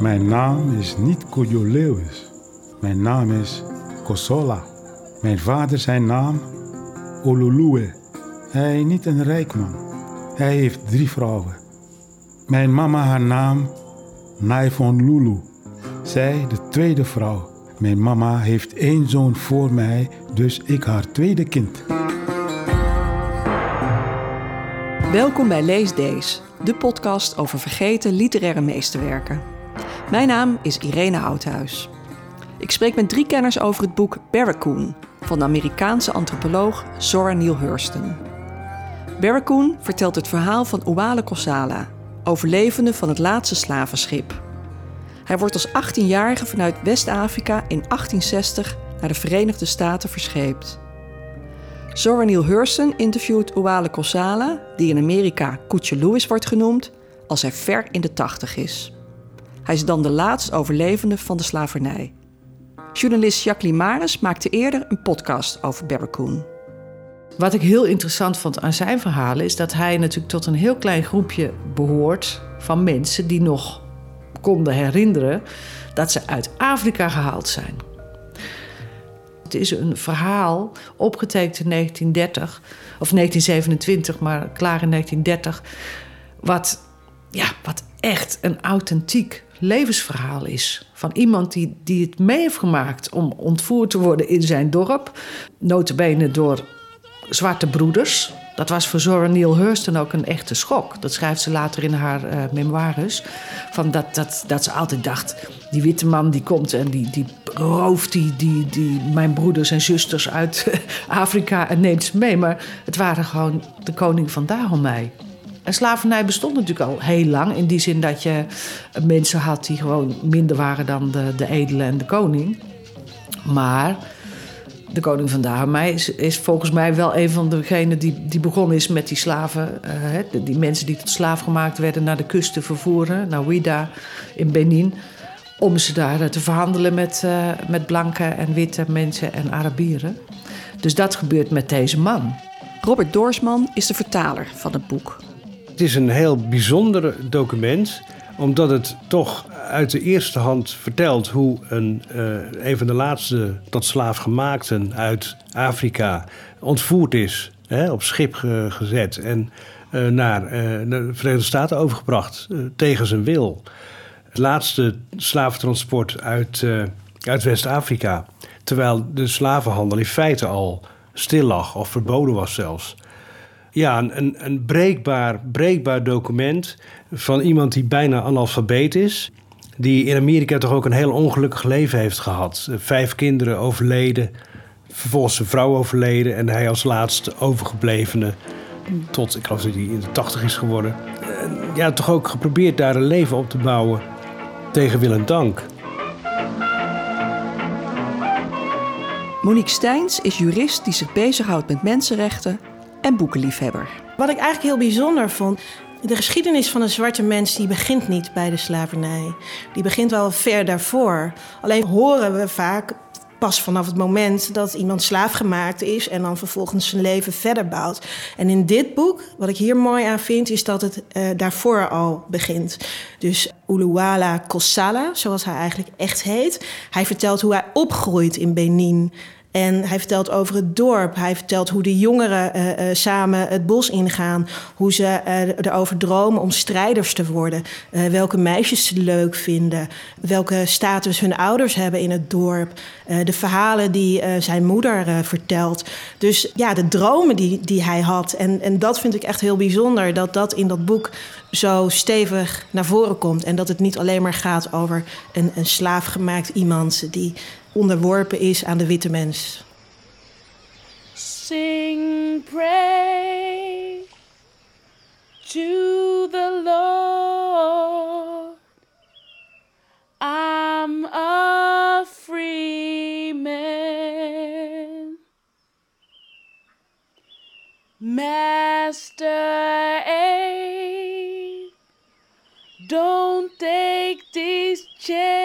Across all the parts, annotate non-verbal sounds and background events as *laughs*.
Mijn naam is niet Cujo Lewis. Mijn naam is Kosola. Mijn vader zijn naam Olulue. Hij is niet een rijk man. Hij heeft drie vrouwen. Mijn mama haar naam Naifon Lulu. Zij de tweede vrouw. Mijn mama heeft één zoon voor mij, dus ik haar tweede kind. Welkom bij Lees Days, de podcast over vergeten literaire meesterwerken. Mijn naam is Irene Houthuis. Ik spreek met drie kenners over het boek Barracoon van de Amerikaanse antropoloog Zora Neale Hurston. Barracoon vertelt het verhaal van Ouale Kossala, overlevende van het laatste slavenschip. Hij wordt als 18-jarige vanuit West-Afrika in 1860 naar de Verenigde Staten verscheept. Zora Neale Hurston interviewt Ouale Kossala, die in Amerika Koetje Lewis wordt genoemd, als hij ver in de tachtig is. Hij is dan de laatst overlevende van de slavernij. Journalist Jacqueline Maris maakte eerder een podcast over Barracoon. Wat ik heel interessant vond aan zijn verhalen is dat hij natuurlijk tot een heel klein groepje behoort van mensen die nog konden herinneren dat ze uit Afrika gehaald zijn. Het is een verhaal opgetekend in 1930 of 1927, maar klaar in 1930, wat, ja, wat echt een authentiek levensverhaal is. Van iemand die, die het mee heeft gemaakt om ontvoerd te worden in zijn dorp. Notabene door zwarte broeders. Dat was voor Zora Neale Hurston ook een echte schok. Dat schrijft ze later in haar uh, memoires. Van dat, dat, dat ze altijd dacht, die witte man die komt en die, die rooft die, die, die, mijn broeders en zusters uit *laughs* Afrika en neemt ze mee. Maar het waren gewoon de koning van Dahomey. En slavernij bestond natuurlijk al heel lang. In die zin dat je mensen had die gewoon minder waren dan de, de edele en de koning. Maar de koning van Dahomey is, is, volgens mij wel een van degenen die, die begonnen is met die slaven. Uh, die mensen die tot slaaf gemaakt werden naar de kust te vervoeren, naar Ouida in Benin. Om ze daar te verhandelen met, uh, met blanke en witte mensen en Arabieren. Dus dat gebeurt met deze man. Robert Doorsman is de vertaler van het boek. Het is een heel bijzonder document, omdat het toch uit de eerste hand vertelt hoe een, uh, een van de laatste tot slaaf gemaakten uit Afrika ontvoerd is, hè, op schip gezet en uh, naar, uh, de Verenigde Staten overgebracht tegen zijn wil. Het laatste slaventransport uit, uit West-Afrika, terwijl de slavenhandel in feite al stil lag of verboden was zelfs ja, een, een breekbaar, breekbaar document van iemand die bijna analfabeet is. Die in Amerika toch ook een heel ongelukkig leven heeft gehad. Vijf kinderen overleden, vervolgens zijn vrouw overleden en hij als laatste overgeblevene. Tot, ik geloof dat hij in de tachtig is geworden. Ja, toch ook geprobeerd daar een leven op te bouwen tegen wil en dank. Monique Steins is jurist die zich bezighoudt met mensenrechten en boekenliefhebber. Wat ik eigenlijk heel bijzonder vond. De geschiedenis van een zwarte mens die begint niet bij de slavernij. Die begint wel ver daarvoor. Alleen horen we vaak pas vanaf het moment dat iemand slaaf gemaakt is en dan vervolgens zijn leven verder bouwt. En in dit boek, wat ik hier mooi aan vind, is dat het uh, daarvoor al begint. Dus Uluwala Kossala, zoals hij eigenlijk echt heet. Hij vertelt hoe hij opgroeit in Benin. En hij vertelt over het dorp. Hij vertelt hoe de jongeren uh, uh, samen het bos ingaan. Hoe ze uh, erover dromen om strijders te worden. welke meisjes ze leuk vinden. Welke status hun ouders hebben in het dorp. de verhalen die zijn moeder vertelt. Dus ja, de dromen die, die hij had. En, en dat vind ik echt heel bijzonder. Dat dat in dat boek zo stevig naar voren komt. En dat het niet alleen maar gaat over een, een slaafgemaakt iemand die onderworpen is aan de witte mens. Sing pray to the Lord. I'm a free man. Master A, don't take these chains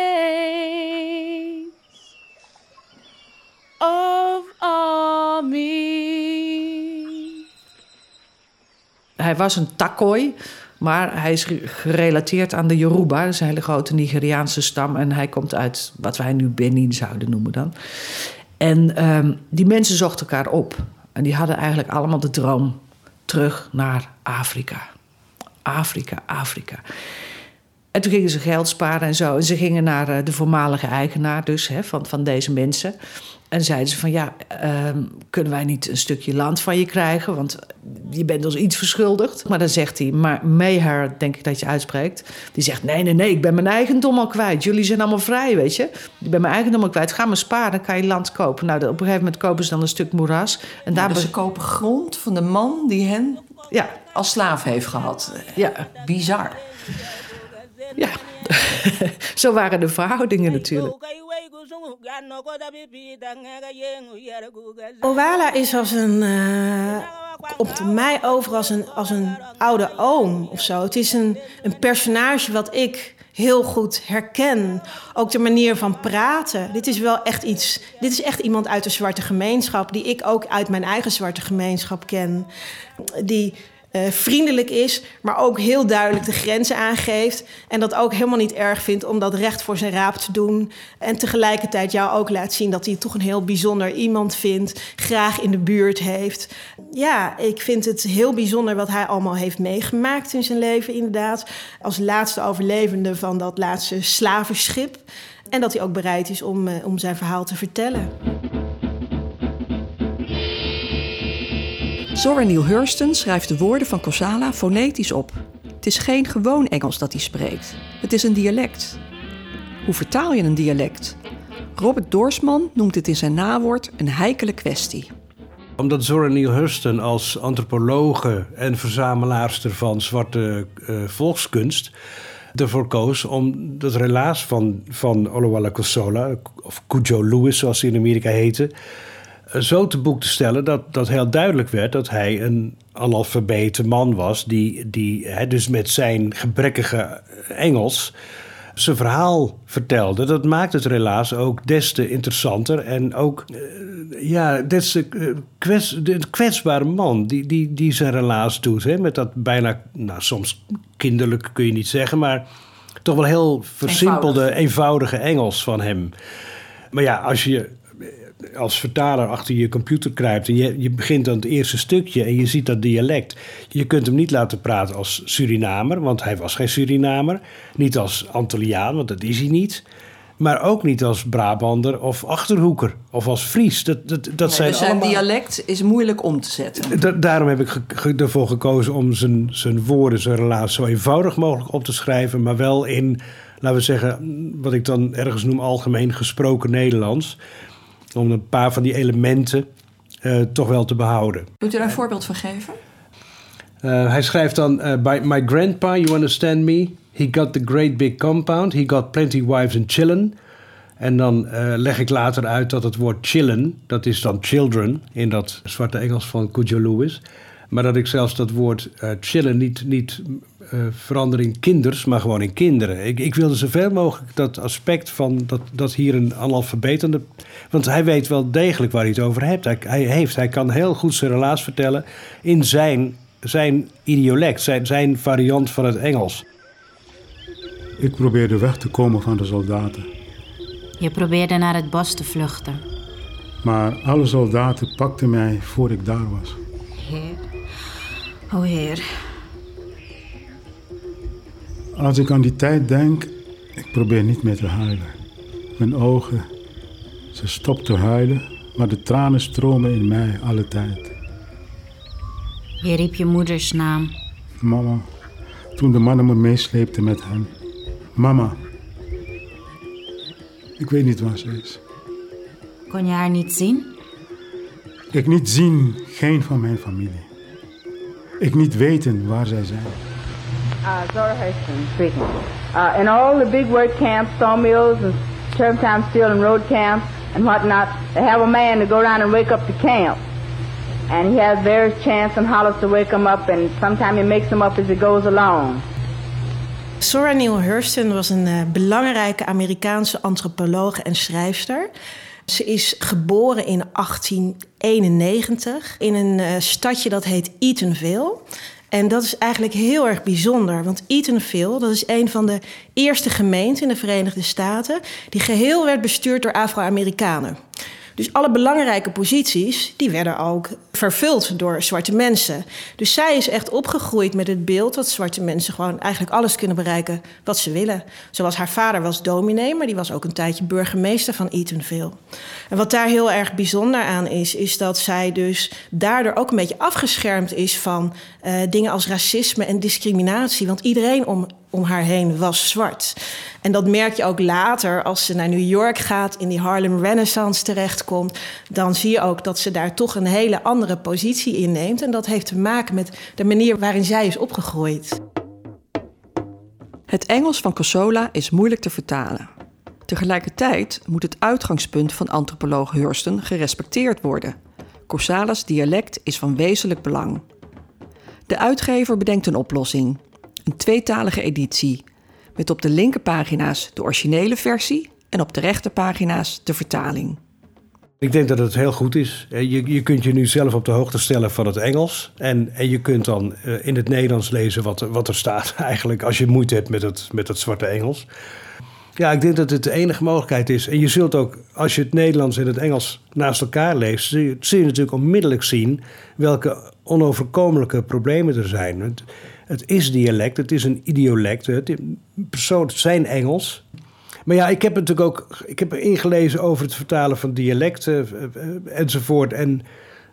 Hij was een takooi, Maar hij is gerelateerd aan de Yoruba, dat is een hele grote Nigeriaanse stam. En hij komt uit wat wij nu Benin zouden noemen dan. En ehm, die mensen zochten elkaar op. En die hadden eigenlijk allemaal de droom terug naar Afrika. Afrika, Afrika. En toen gingen ze geld sparen en zo. En ze gingen naar eh, de voormalige eigenaar dus, hè, van, van deze mensen. En zeiden ze van ja, ehm, kunnen wij niet een stukje land van je krijgen? Want je bent ons iets verschuldigd. Maar dan zegt hij, maar Meher, denk ik dat je uitspreekt. Die zegt nee, nee, nee, ik ben mijn eigendom al kwijt. Jullie zijn allemaal vrij, weet je. Ik ben mijn eigendom al kwijt. Ga maar sparen, dan kan je land kopen. Nou, op een gegeven moment kopen ze dan een stuk moeras. En daar dus ze kopen grond van de man die hen ja, als slaaf heeft gehad. ja, Bizar. Ja. *laughs* Zo waren de verhoudingen natuurlijk. Owala is als een. eh op mij over als een, als een oude oom of zo. Het is een, een personage wat ik heel goed herken. Ook de manier van praten. Dit is wel echt iets. Dit is echt iemand uit de zwarte gemeenschap. Die ik ook uit mijn eigen zwarte gemeenschap ken. Die eh, vriendelijk is, maar ook heel duidelijk de grenzen aangeeft. En dat ook helemaal niet erg vindt om dat recht voor zijn raap te doen. En tegelijkertijd jou ook laat zien dat hij toch een heel bijzonder iemand vindt. Graag in de buurt heeft. Ja, ik vind het heel bijzonder wat hij allemaal heeft meegemaakt in zijn leven, inderdaad. Als laatste overlevende van dat laatste slavenschip. En dat hij ook bereid is om, eh, om zijn verhaal te vertellen. Zora Neale Hurston schrijft de woorden van Kosala fonetisch op. Het is geen gewoon Engels dat hij spreekt. Het is een dialect. Hoe vertaal je een dialect? Robert Doorsman noemt het in zijn nawoord een heikele kwestie. Omdat Zora Neale Hurston als antropologe en verzamelaarster van zwarte eh, volkskunst ervoor koos om dat relaas van, van Olawale Kosola, of Cujo Lewis zoals hij in Amerika heette, zo te boek te stellen dat, dat heel duidelijk werd dat hij een analfabete man was, die, die hè, dus met zijn gebrekkige Engels zijn verhaal vertelde. Dat maakt het relaas ook des te interessanter en ook eh, ja, des te eh, kwets, de kwetsbare man die, die, die zijn relaas doet. Hè, met dat bijna, nou soms kinderlijk kun je niet zeggen, maar toch wel heel versimpelde, eenvoudige Engels van hem. Maar ja, als je als vertaler achter je computer kruipt en je, je begint aan het eerste stukje en je ziet dat dialect. Je kunt hem niet laten praten als Surinamer, want hij was geen Surinamer. Niet als Antilliaan, want dat is hij niet. Maar ook niet als Brabander of Achterhoeker of als Fries. Dat, dat, dat zijn dus zijn allemaal... dialect is moeilijk om te zetten. Da- daarom heb ik ge- ge- ervoor gekozen om zijn, zijn woorden, zijn relatie zo eenvoudig mogelijk op te schrijven. Maar wel in, laten we zeggen, wat ik dan ergens noem algemeen gesproken Nederlands. Om een paar van die elementen eh, toch wel te behouden. Kunt u daar een voorbeeld van geven? Uh, hij schrijft dan: uh, By my grandpa, you understand me? He got the great big compound. He got plenty wives and children. En dan leg ik later uit dat het woord chillen, dat is dan children in dat zwarte Engels van Cujo Lewis. Maar dat ik zelfs dat woord chillen niet, niet uh, verander in kinders, maar gewoon in kinderen. Ik, ik wilde zoveel mogelijk dat aspect van dat, dat hier een analfabetende... Want hij weet wel degelijk waar hij het over heeft. Hij, hij, heeft, hij kan heel goed zijn relaas vertellen in zijn, zijn idiolect, zijn, zijn variant van het Engels. Ik probeerde weg te komen van de soldaten. Je probeerde naar het bos te vluchten. Maar alle soldaten pakten mij voor ik daar was. Heer. O Heer. Als ik aan die tijd denk, ik probeer niet meer te huilen. Mijn ogen, ze stopt te huilen, maar de tranen stromen in mij alle tijd. Je riep je moeders naam. Mama, toen de mannen me meesleepten met hen. Mama. Ik weet niet waar ze is. Kon je haar niet zien? Ik niet zien geen van mijn familie. Ik niet weten waar zij zijn. Uh, Zora Hurston speaking. Uh, in all the big work camps, sawmills and turpentine steel and road camps and whatnot, they have a man to go around and wake up the camp. And he has various chants and hollers to wake them up, and sometimes he makes them up as he goes along. Zora Neale Hurston was een uh, belangrijke Amerikaanse antropoloog en schrijfster. Ze is geboren in 1891 in een uh, stadje dat heet Eatonville. En dat is eigenlijk heel erg bijzonder. Want Eatonville, dat is een van de eerste gemeenten in de Verenigde Staten... die geheel werd bestuurd door Afro-Amerikanen. Dus alle belangrijke posities, die werden ook vervuld door zwarte mensen. Dus zij is echt opgegroeid met het beeld dat zwarte mensen gewoon eigenlijk alles kunnen bereiken wat ze willen. Zoals haar vader was dominee, maar die was ook een tijdje burgemeester van Eatonville. En wat daar heel erg bijzonder aan is, is dat zij dus daardoor ook een beetje afgeschermd is van uh, dingen als racisme en discriminatie. Want iedereen om, om haar heen was zwart. En dat merk je ook later als ze naar New York gaat, in die Harlem Renaissance terechtkomt. Dan zie je ook dat ze daar toch een hele andere positie inneemt. En dat heeft te maken met de manier waarin zij is opgegroeid. Het Engels van Cosola is moeilijk te vertalen. Tegelijkertijd moet het uitgangspunt van antropoloog Hurston gerespecteerd worden. Cosala's dialect is van wezenlijk belang. De uitgever bedenkt een oplossing. Een tweetalige editie. Met op de linkerpagina's de originele versie en op de rechterpagina's de vertaling. Ik denk dat het heel goed is. Je, je kunt je nu zelf op de hoogte stellen van het Engels. En, en je kunt dan uh, in het Nederlands lezen wat, wat er staat *laughs* eigenlijk... als je moeite hebt met het, met het zwarte Engels. Ja, ik denk dat het de enige mogelijkheid is. En je zult ook, als je het Nederlands en het Engels naast elkaar leest... zul je, zul je natuurlijk onmiddellijk zien welke onoverkomelijke problemen er zijn. Het, is dialect, het is een idiolect. Het, persoon, zijn Engels. Maar ja, ik heb natuurlijk ook ik heb ingelezen over het vertalen van dialecten uh, enzovoort. En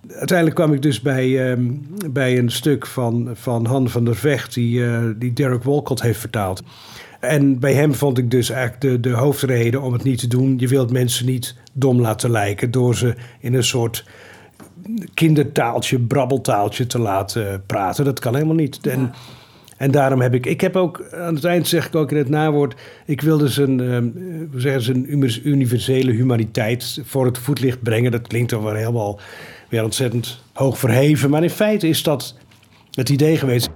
uiteindelijk kwam ik dus bij, uh, bij een stuk van, van Han van der Vecht, die, uh, die Derek Walcott heeft vertaald. En bij hem vond ik dus eigenlijk de, de hoofdreden om het niet te doen. Je wilt mensen niet dom laten lijken door ze in een soort kindertaaltje, brabbeltaaltje te laten praten. Dat kan helemaal niet. En, en daarom heb ik, ik heb ook, aan het eind zeg ik ook in het nawoord, ik wil dus een, um, hoe zeggen ze, een universele humaniteit voor het voetlicht brengen. Dat klinkt dan wel helemaal weer ontzettend hoog verheven, maar in feite is dat het idee geweest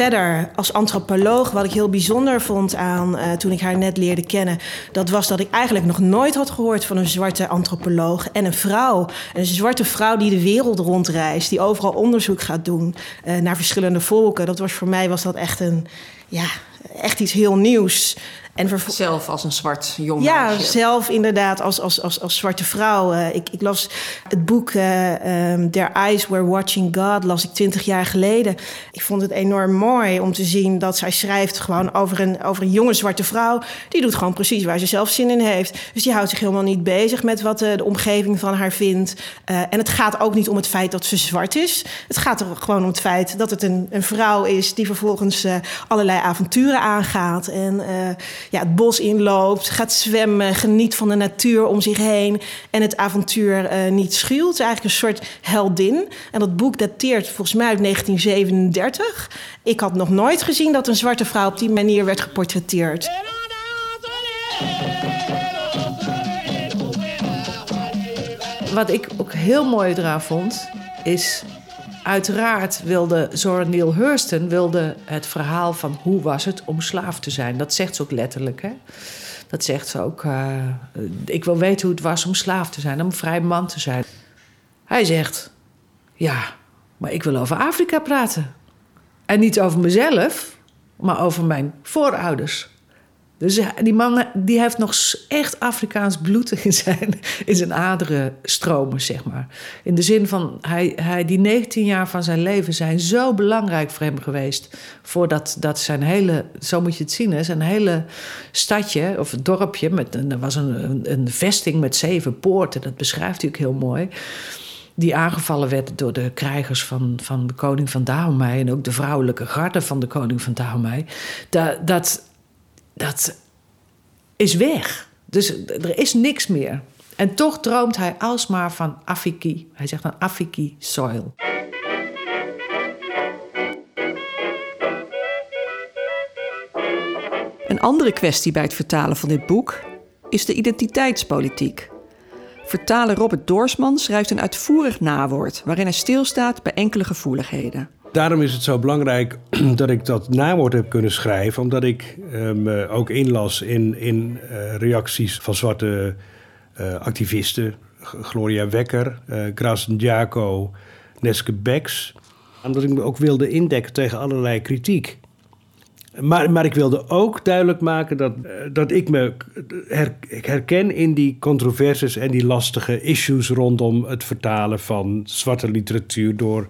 verder als antropoloog, wat ik heel bijzonder vond aan uh, toen ik haar net leerde kennen, dat was dat ik eigenlijk nog nooit had gehoord van een zwarte antropoloog en een vrouw. Een zwarte vrouw die de wereld rondreist, die overal onderzoek gaat doen uh, naar verschillende volken. Dat was voor mij was dat echt een ja, echt iets heel nieuws. En zelf als een zwart jong Ja, meisje. zelf inderdaad als, als, als, als zwarte vrouw. Uh, ik, ik las het boek uh, um, Their Eyes Were Watching God, las ik twintig jaar geleden. Ik vond het enorm mooi om te zien dat zij schrijft gewoon over een, over een jonge zwarte vrouw. Die doet gewoon precies waar ze zelf zin in heeft. Dus die houdt zich helemaal niet bezig met wat de, de omgeving van haar vindt. En het gaat ook niet om het feit dat ze zwart is. Het gaat er gewoon om het feit dat het een, een vrouw is die vervolgens allerlei avonturen aangaat. En ja, het bos inloopt, gaat zwemmen, geniet van de natuur om zich heen en het avontuur uh, niet is eigenlijk een soort heldin. En dat boek dateert volgens mij uit 1937. Ik had nog nooit gezien dat een zwarte vrouw op die manier werd geportretteerd. Wat ik ook heel mooi eraan vond, is Uiteraard wilde Zora Neale Hurston wilde het verhaal van hoe was het om slaaf te zijn. Dat zegt ze ook letterlijk. Hè? Dat zegt ze ook. Uh, ik wil weten hoe het was om slaaf te zijn, om vrij man te zijn. Hij zegt: Ja, maar ik wil over Afrika praten. En niet over mezelf, maar over mijn voorouders. Dus die man die heeft nog echt Afrikaans bloed *laughs* in zijn, in zijn aderen stromen, zeg maar. In de zin van, hij, hij, die 19 jaar van zijn leven zijn zo belangrijk voor hem geweest. Voordat dat zijn hele, zo moet je het zien, zijn hele stadje of dorpje. Met, er was een, een, vesting met zeven poorten, dat beschrijft hij ook heel mooi die aangevallen werd door de krijgers van, van de koning van Dahomey... en ook de vrouwelijke garde van de koning van Dahomey... dat dat is weg. Dus er is niks meer. En toch droomt hij alsmaar van Afiki. Hij zegt dan Afiki soil. Een andere kwestie bij het vertalen van dit boek is de identiteitspolitiek. Vertaler Robert Doorsman schrijft een uitvoerig nawoord waarin hij stilstaat bij enkele gevoeligheden. Daarom is het zo belangrijk *clears throat* dat ik dat nawoord heb kunnen schrijven, omdat ik me um, ook inlas in, in uh, reacties van zwarte uh, activisten. Gloria Wekker, uh, Grace Diaco, Neske Becks. Omdat ik me ook wilde indekken tegen allerlei kritiek. Maar, maar ik wilde ook duidelijk maken dat, eh, dat ik me herken in die controversies en die lastige issues rondom het vertalen van zwarte literatuur door,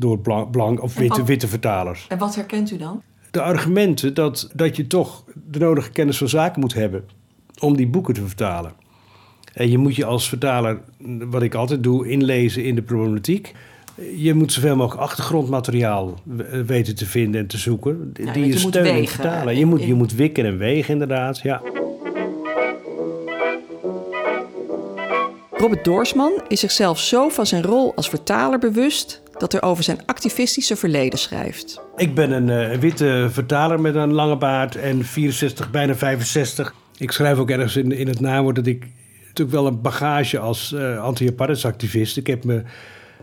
door blank, blank of witte, vertalers. En wat herkent u dan? De argumenten dat, dat je toch de nodige kennis van zaken moet hebben om die boeken te vertalen. En je moet je als vertaler, wat ik altijd doe, inlezen in de problematiek. Je moet zoveel mogelijk achtergrondmateriaal weten te vinden en te zoeken. die je je en vertalen. Je moet, in- je moet wikken en wegen, inderdaad. Ja. Robert Doorsman is zichzelf zo van zijn rol als vertaler bewust dat hij over zijn activistische verleden schrijft. Ik ben een eh, witte vertaler met een lange baard en 64, bijna 65. Ik schrijf ook ergens in, in het nawoord dat ik natuurlijk wel een bagage als eh anti-apartheidsactivist. Ik heb me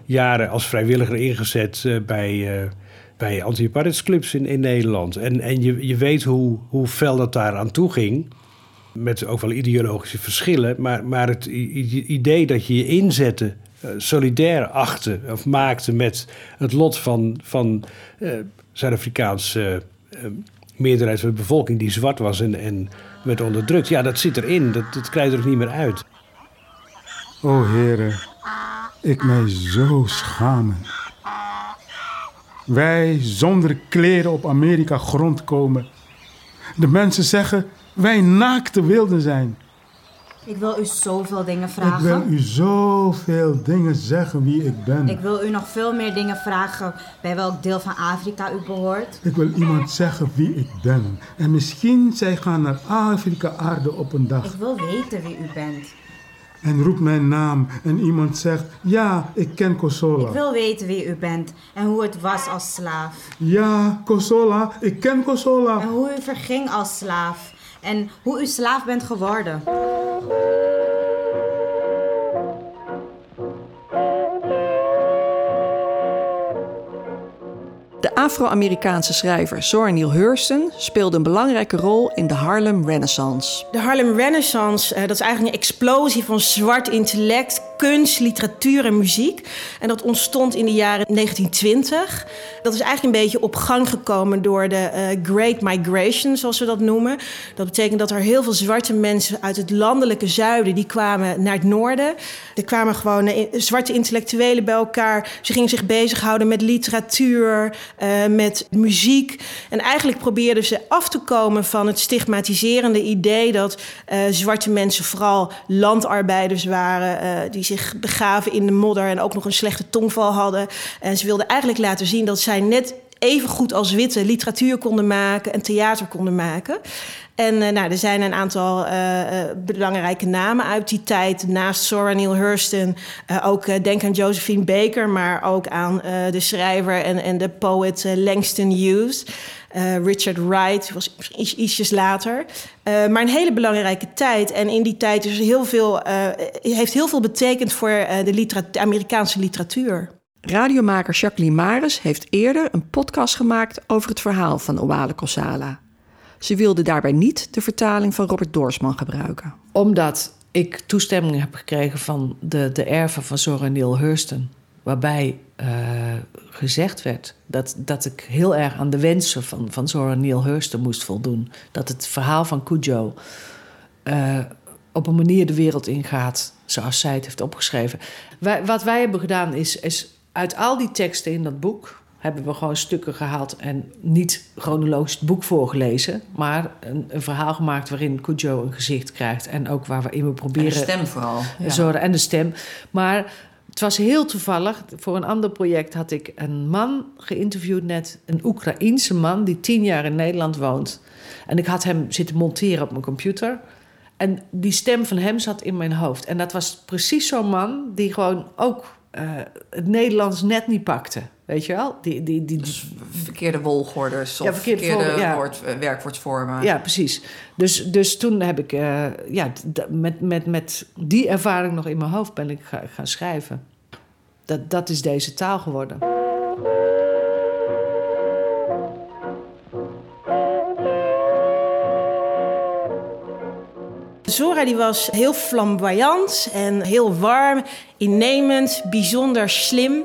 jaren als vrijwilliger ingezet eh, bij, bij anti-apartheidsclubs in, in Nederland. En, en je, je weet hoe, hoe fel dat daar aan toe ging. Met ook wel ideologische verschillen. Maar, maar het idee dat je je inzette, solidair achtte of maakte met het lot van, van eh, Zuid-Afrikaanse eh, meerderheid van de bevolking die zwart was en, en werd onderdrukt. Ja, dat zit erin. Dat, dat krijg je er ook niet meer uit. O heren, ik mij zo schamen. Wij zonder kleren op Amerika grond komen. De mensen zeggen wij naakte wilden zijn. Ik wil u zoveel dingen Ik wil vragen. u zoveel dingen zeggen wie ik ben. Ik wil u nog veel meer dingen vragen bij welk deel van Afrika u behoort. Ik wil iemand zeggen wie ik ben. En misschien zij gaan naar Afrika aarde op een dag. Ik wil weten wie u bent. En roept mijn naam en iemand zegt, ja, ik ken Kosola. Ik wil weten wie u bent en hoe het was als slaaf. Ja, Kosola, ik ken En Kosola. hoe u verging als slaaf. En hoe u slaaf bent geworden. De Afro-Amerikaanse schrijver Zora Neale Hurston speelde een belangrijke rol in de Harlem Renaissance. De Harlem Renaissance, eh, dat is eigenlijk een explosie van zwart intellect, kunst, literatuur en muziek. En dat ontstond in de jaren 1920. Dat is eigenlijk een beetje op gang gekomen door de eh, Great Migration, zoals we dat noemen. Dat betekent dat er heel veel zwarte mensen uit het landelijke zuiden, die kwamen naar het noorden. Er kwamen gewoon eh, zwarte intellectuelen bij elkaar. Ze gingen zich bezighouden met literatuur, eh, met muziek. En eigenlijk probeerden ze af te komen van het stigmatiserende idee dat zwarte mensen vooral landarbeiders waren, die zich begaven in de modder en ook nog een slechte tongval hadden. En ze wilden eigenlijk laten zien dat zij net even goed als witte literatuur konden maken en theater konden maken. En eh, nou, er zijn een aantal eh, eh, belangrijke namen uit die tijd. Naast Zora Neale Hurston. ook denk aan Josephine Baker, maar ook aan de schrijver en, en de poet Langston Hughes. Eh, Richard Wright was iets, ietsjes later. Eh, maar een hele belangrijke tijd. En in die tijd is er heel veel, eh, heeft heel veel betekend voor eh, de, litera- de Amerikaanse literatuur. Radiomaker Jacqueline Maris heeft eerder een podcast gemaakt over het verhaal van Owale Kosala. Ze wilde daarbij niet de vertaling van Robert Doorsman gebruiken. Omdat ik toestemming heb gekregen van de, de erven van Zora Neale Hurston. Waarbij eh, gezegd werd dat, dat ik heel erg aan de wensen van, van Zora Neale Hurston moest voldoen. Dat het verhaal van Cujo eh, op een manier de wereld ingaat zoals zij het heeft opgeschreven. Wij, wat wij hebben gedaan is, is uit al die teksten in dat boek hebben we gewoon stukken gehaald en niet chronologisch het boek voorgelezen, maar een, een verhaal gemaakt waarin Cujo een gezicht krijgt en ook waarin we proberen vooral. Zora en de stem. Maar het was heel toevallig. Voor een ander project had ik een man geïnterviewd net. Een Oekraïense man die tien jaar in Nederland woont. En ik had hem zitten monteren op mijn computer. En die stem van hem zat in mijn hoofd. En dat was precies zo'n man die gewoon ook het Nederlands net niet pakte. Weet je wel? Die, die, die, die- verkeerde wolgorders Ja, verkeerde verkeerde ja. woord, werkwoordsvormen. ja, precies. Dus, dus toen heb ik, eh, ja, met, met, met die ervaring nog in mijn hoofd ben ik ga- gaan schrijven. Dat, dat is deze taal geworden. Zora die was heel flamboyant en heel warm, innemend, bijzonder slim.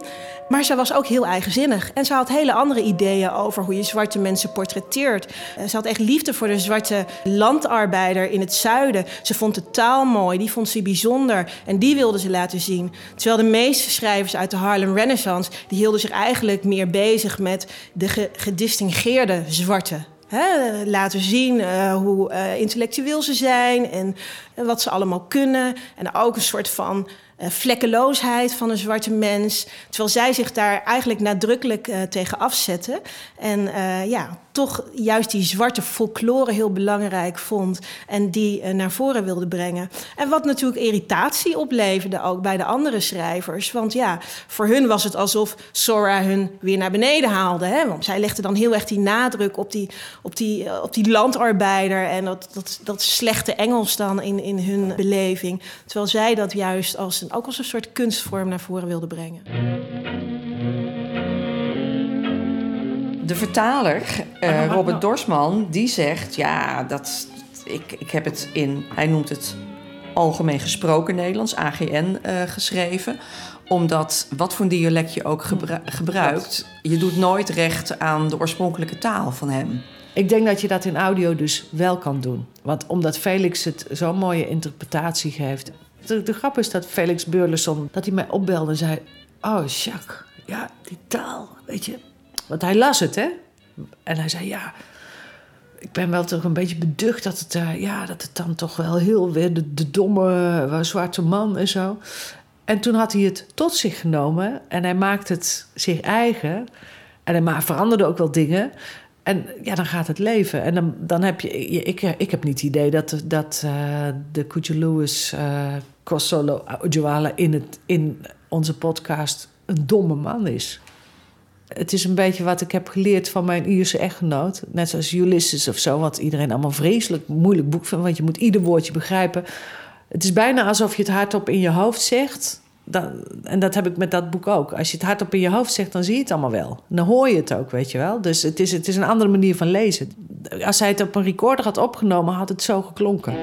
Maar ze was ook heel eigenzinnig. En ze had hele andere ideeën over hoe je zwarte mensen portretteert. Eh, Ze had echt liefde voor de zwarte landarbeider in het zuiden. Ze vond de taal mooi, die vond ze bijzonder. En die wilde ze laten zien. Terwijl de meeste schrijvers uit de Harlem Renaissance... die hielden zich eigenlijk meer bezig met de ge- gedistingeerde zwarte. Laten zien eh, hoe eh, intellectueel ze zijn en eh, wat ze allemaal kunnen. En ook een soort van vlekkeloosheid van een zwarte mens. Terwijl zij zich daar eigenlijk nadrukkelijk eh, tegen afzetten. En eh, ja, toch juist die zwarte folklore heel belangrijk vond. En die eh, naar voren wilde brengen. En wat natuurlijk irritatie opleverde ook bij de andere schrijvers. Want ja, voor hun was het alsof Sora hun weer naar beneden haalde. Hè? Want zij legde dan heel erg die nadruk op die, op die, eh, op die landarbeider. En dat, dat, dat slechte Engels dan in, in hun beleving. Terwijl zij dat juist als ook als een soort kunstvorm naar voren wilde brengen. De vertaler, eh, Ah, Robert nou. Dorsman, die zegt... ja, dat, ik, ik heb het in... hij noemt het algemeen gesproken Nederlands, AGN, eh, geschreven. Omdat, wat voor dialect je ook gebru- gebruikt... je doet nooit recht aan de oorspronkelijke taal van hem. Ik denk dat je dat in audio dus wel kan doen. Want omdat Felix het zo'n mooie interpretatie geeft. De, de grap is dat Felix Burleson, dat hij mij opbelde en zei... Oh, Jacques, ja, die taal, weet je. Want hij las het, hè. En hij zei, ja, ik ben wel toch een beetje beducht dat het, eh, ja, dat het dan toch wel heel weer de, de domme eh, zwarte man en zo. En toen had hij het tot zich genomen en hij maakte het zich eigen. En hij veranderde ook wel dingen. En ja, dan gaat het leven. En dan, dan heb je. Ik, ik heb niet het idee dat, dat eh, de Kuja Lewis uh, Kosolo Ojwala in, het, in onze podcast een domme man is. Het is een beetje wat ik heb geleerd van mijn Ierse echtgenoot. Net zoals Ulysses of zo, wat iedereen allemaal vreselijk moeilijk boek vindt. Want je moet ieder woordje begrijpen. Het is bijna alsof je het hardop in je hoofd zegt. En dat heb ik met dat boek ook. Als je het hardop in je hoofd zegt, dan zie je het allemaal wel. Dan hoor je het ook, weet je wel. Dus het is, het is een andere manier van lezen. Als hij het op een recorder had opgenomen, had het zo geklonken.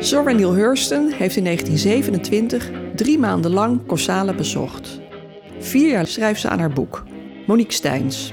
Zora Neale Hurston heeft in 1927 drie maanden lang Korsala bezocht. Vier jaar schrijft ze aan haar boek. Monique Steins.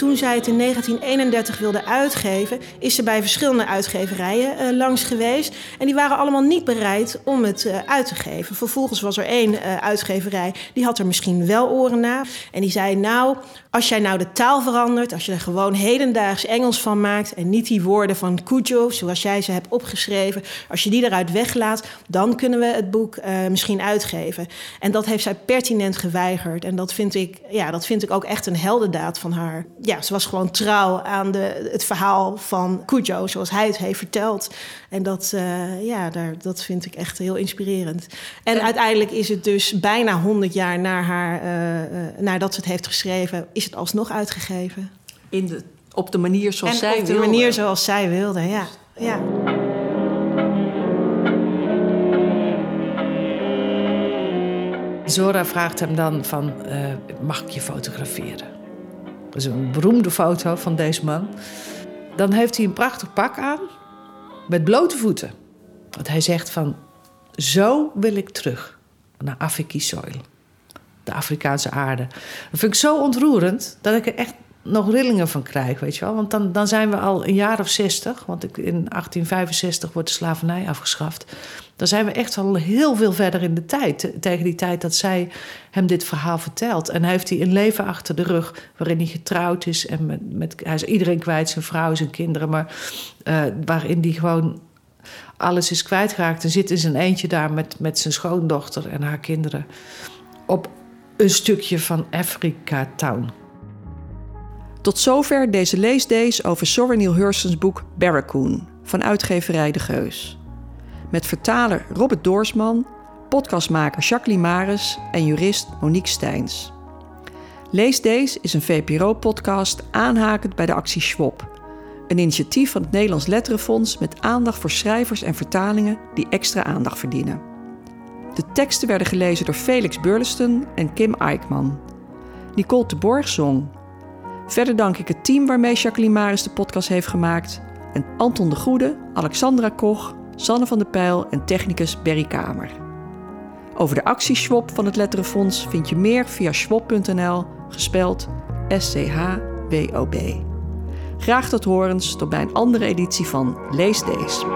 Toen zij het in 1931 wilde uitgeven, is ze bij verschillende uitgeverijen uh, langs geweest. En die waren allemaal niet bereid om het uh, uit te geven. Vervolgens was er één uh, uitgeverij, die had er misschien wel oren naar. En die zei, nou, als jij nou de taal verandert, als je er gewoon hedendaags Engels van maakt... en niet die woorden van Cujo, zoals jij ze hebt opgeschreven... als je die eruit weglaat, dan kunnen we het boek misschien uitgeven. En dat heeft zij pertinent geweigerd. En dat vind ik, ja, dat vind ik ook echt een heldendaad van haar ja, ze was gewoon trouw aan de, het verhaal van Cujo, zoals hij het heeft verteld. En dat, uh, ja, daar, dat vind ik echt heel inspirerend. En ja. uiteindelijk is het dus bijna 100 jaar na haar, uh, uh, nadat ze het heeft geschreven, is het alsnog uitgegeven. In de, op de manier zoals en zij op de wilde. manier zoals zij wilde, ja. ja. Zora vraagt hem dan van, mag ik je fotograferen? Dat is een beroemde foto van deze man. Dan heeft hij een prachtig pak aan met blote voeten. Want hij zegt van, zo wil ik terug naar Afiki soil. De Afrikaanse aarde. Dat vind ik zo ontroerend dat ik er echt nog rillingen van krijg, weet je wel. Want dan, dan zijn we al een jaar of zestig. Want ik, in 1865 wordt de slavernij afgeschaft. Dan zijn we echt al heel veel verder in de tijd. Tegen die tijd dat zij hem dit verhaal vertelt. En heeft hij een leven achter de rug waarin hij getrouwd is. En met, met, hij is iedereen kwijt, zijn vrouw, zijn kinderen. Maar uh, waarin hij gewoon alles is kwijtgeraakt. En zit in zijn eentje daar met, met zijn schoondochter en haar kinderen. Op een stukje van Afrika Town. Tot zover deze leesdays over Zora Neale Hurston's boek Barracoon van uitgeverij De Geus. Met vertaler Robert Doorsman, podcastmaker Jacqueline Maris en jurist Monique Steins. Leesdays is een VPRO-podcast aanhakend bij de actie Schwab. Een initiatief van het Nederlands Letterenfonds met aandacht voor schrijvers en vertalingen die extra aandacht verdienen. De teksten werden gelezen door Felix Burleson en Kim Eikman. Nicole de Borg zong. Verder dank ik het team waarmee Jacqueline Maris de podcast heeft gemaakt. En Anton de Goede, Alexandra Koch, Sanne van der Pijl en technicus Berry Kamer. Over de actie van het Letterenfonds vind je meer via schwab.nl, gespeld S-C-H-W-O-B. Graag tot horens, tot bij een andere editie van Lees Deze.